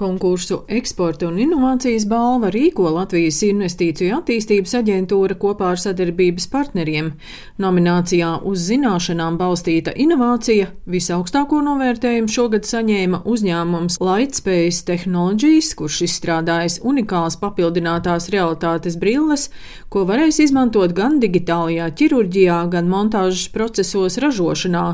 Konkursu eksporta un inovācijas balva rīko Latvijas Investīciju attīstības aģentūra kopā ar sadarbības partneriem. Nominācijā uz zināšanām balstīta inovācija visaugstāko novērtējumu šogad saņēma uzņēmums Lightspace Technologies, kurš izstrādājis unikāls papildinātās realitātes brilles, ko varēs izmantot gan digitālajā ķirurģijā, gan montāžas procesos ražošanā.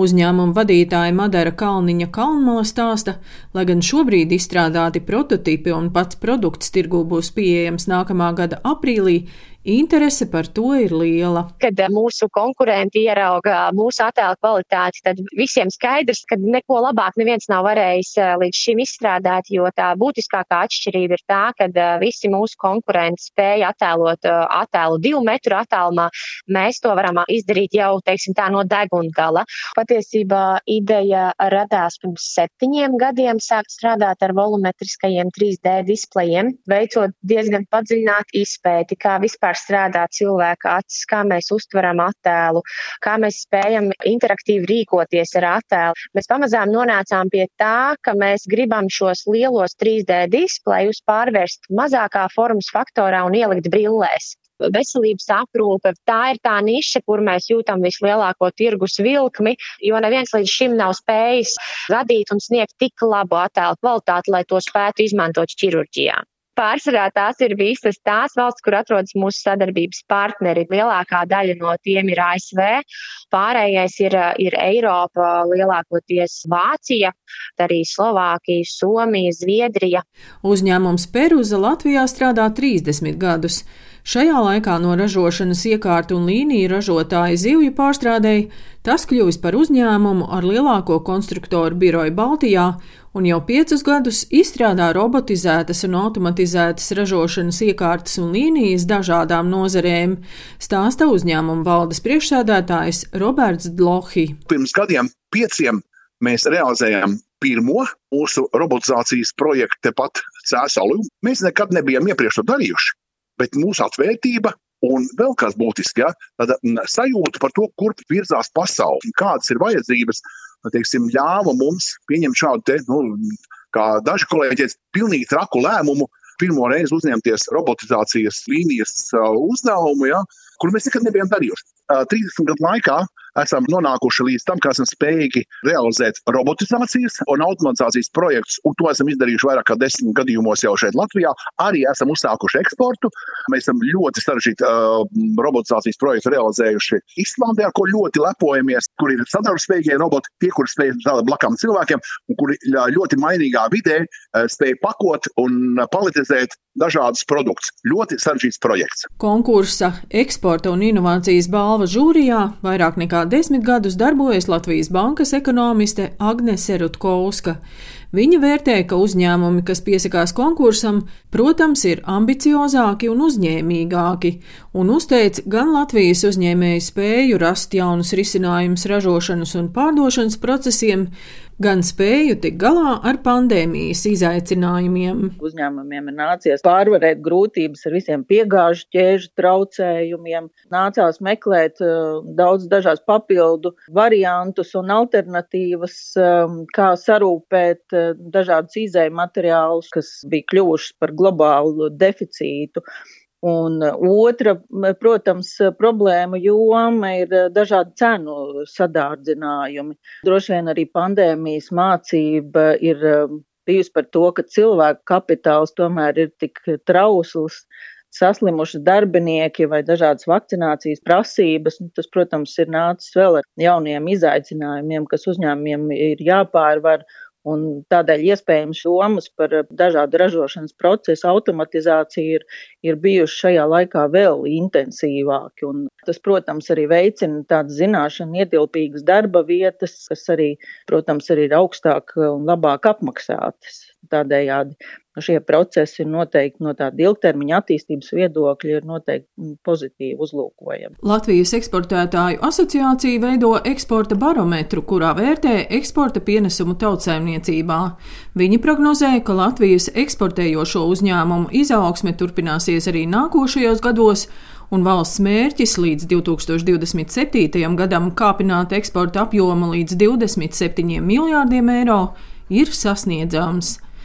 Uzņēmuma vadītāja Madara Kalniņa Kalnmala stāsta, lai gan šobrīd izstrādāti prototipi un pats produkts tirgū būs pieejams nākamā gada aprīlī, Interese par to ir liela. Kad eh, mūsu konkurenti ierauga mūsu attēlu kvalitāti, tad visiem skaidrs, ka neko labāk neviens nav varējis eh, līdz šim izstrādāt, jo tā būtiskākā atšķirība ir tā, ka eh, visi mūsu konkurenti spēja attēlot attēlu divu metru attālumā. Mēs to varam izdarīt jau, teiksim tā, no deguna gala. Patiesībā ideja radās pirms septiņiem gadiem sākt strādāt ar volumetriskajiem 3D displejiem, veicot diezgan padziļinātu izpēti, kā vispār vispār strādā cilvēka acis, kā mēs uztveram attēlu, kā mēs spējam interaktīvi rīkoties ar attēlu. Mēs pamazām nonācām pie tā, ka mēs gribam šos lielos 3D displejus pārvērst mazākā formas faktorā un ielikt brillēs veselības aprūpe. Tā ir tā niša, kur mēs jūtam vislielāko tirgus vilkmi, jo neviens līdz šim nav spējis radīt un sniegt tik labu attēlu kvalitāti, lai to spētu izmantot ķirurģijā. Pārsvarā tās ir visas tās valsts, kur atrodas mūsu sadarbības partneri. Lielākā daļa no tiem ir ASV, pārējais ir, ir Eiropa, lielākoties Vācija, arī Slovākija, Somija, Zviedrija. Uzņēmums Peruza Latvijā strādā 30 gadus. Šajā laikā no ražošanas iekārtu un līniju ražotāja zivju pārstrādēji tas kļuvis par uzņēmumu ar lielāko konstruktoru biroju Baltijā un jau piecus gadus izstrādā robotizētas un automatizētas ražošanas iekārtas un līnijas dažādām nozarēm, stāsta uzņēmuma valdes priekšsēdētājs Roberts Dlohi. Pirms gadiem pieciem mēs realizējām pirmo mūsu robotizācijas projektu tepat Cēsalu. Mēs nekad nebijām iepriekš to darījuši bet mūsu atvērtība un vēl kas būtisks, ja, tāda sajūta par to, kurp virzās pasaule, kādas ir vajadzības, teiksim, ļāva mums pieņemt šādu, te, nu, kā daži kolēģi pilnīgi traku lēmumu, pirmo reizi uzņemties robotizācijas līnijas uzdevumu, ja, kur mēs nekad nebijām darījuši. 30 gadu laikā esam nonākuši līdz tam, ka esam spējīgi realizēt robotizācijas un automatizācijas projektus, un to esam izdarījuši vairāk kā desmit gadījumos jau šeit Latvijā. Arī esam uzsākuši eksportu. Mēs esam ļoti sarežģītu uh, robotizācijas projektu realizējuši Islandē, ar ko ļoti lepojamies, kur ir sadarbspējīgie roboti, tie, kuri spēj strādāt blakām cilvēkiem, un kuri ļoti mainīgā vidē spēj pakot un palitizēt dažādus produktus. Ļoti sarežģīts projekts. Konkursa eksporta un inovācijas balva žūrijā vairāk nekā desmit gadus darbojas Latvijas bankas ekonomiste Agnese Rutkovska. Viņa vērtē, ka uzņēmumi, kas piesakās konkursam, protams, ir ambiciozāki un uzņēmīgāki, un uzteica gan Latvijas uzņēmēju spēju rast jaunus risinājumus ražošanas un pārdošanas procesiem, gan spēju tik galā ar pandēmijas izaicinājumiem. Uzņēmumiem ir nācies pārvarēt grūtības ar visiem piegāžu ķēžu traucējumiem, nācās meklēt uh, daudz dažādas papildu variantus un alternatīvas, um, kā sarūpēt dažādus izēju materiālus, kas bija kļuvuši par globālu deficītu. Un otra, protams, problēma joma ir dažādi cenu sadārdzinājumi. Droši vien arī pandēmijas mācība ir bijusi par to, ka cilvēku kapitāls tomēr ir tik trausls, saslimuši darbinieki vai dažādas vakcinācijas prasības. Nu, tas, protams, ir nācis vēl ar jauniem izaicinājumiem, kas uzņēmumiem ir jāpārvar Un tādēļ iespējams jomas par dažādu ražošanas procesu automatizāciju ir, ir bijuši šajā laikā vēl intensīvāki. Un tas, protams, arī veicina tādas zināšanu ietilpīgas darba vietas, kas arī, protams, arī ir augstāk un labāk apmaksātas. Tādējādi šie procesi ir noteikti no tāda ilgtermiņa attīstības viedokļa ir noteikti pozitīvi uzlūkojami. Latvijas eksportētāju asociācija veido eksporta barometru, kurā vērtē eksporta pienesumu tautsēmniecībā. Viņi prognozē, ka Latvijas eksportējošo uzņēmumu izaugsme turpināsies arī nākošajos gados, un valsts mērķis līdz 2027. gadam kāpināt eksporta apjomu līdz 27 miljārdiem eiro ir sasniedzams.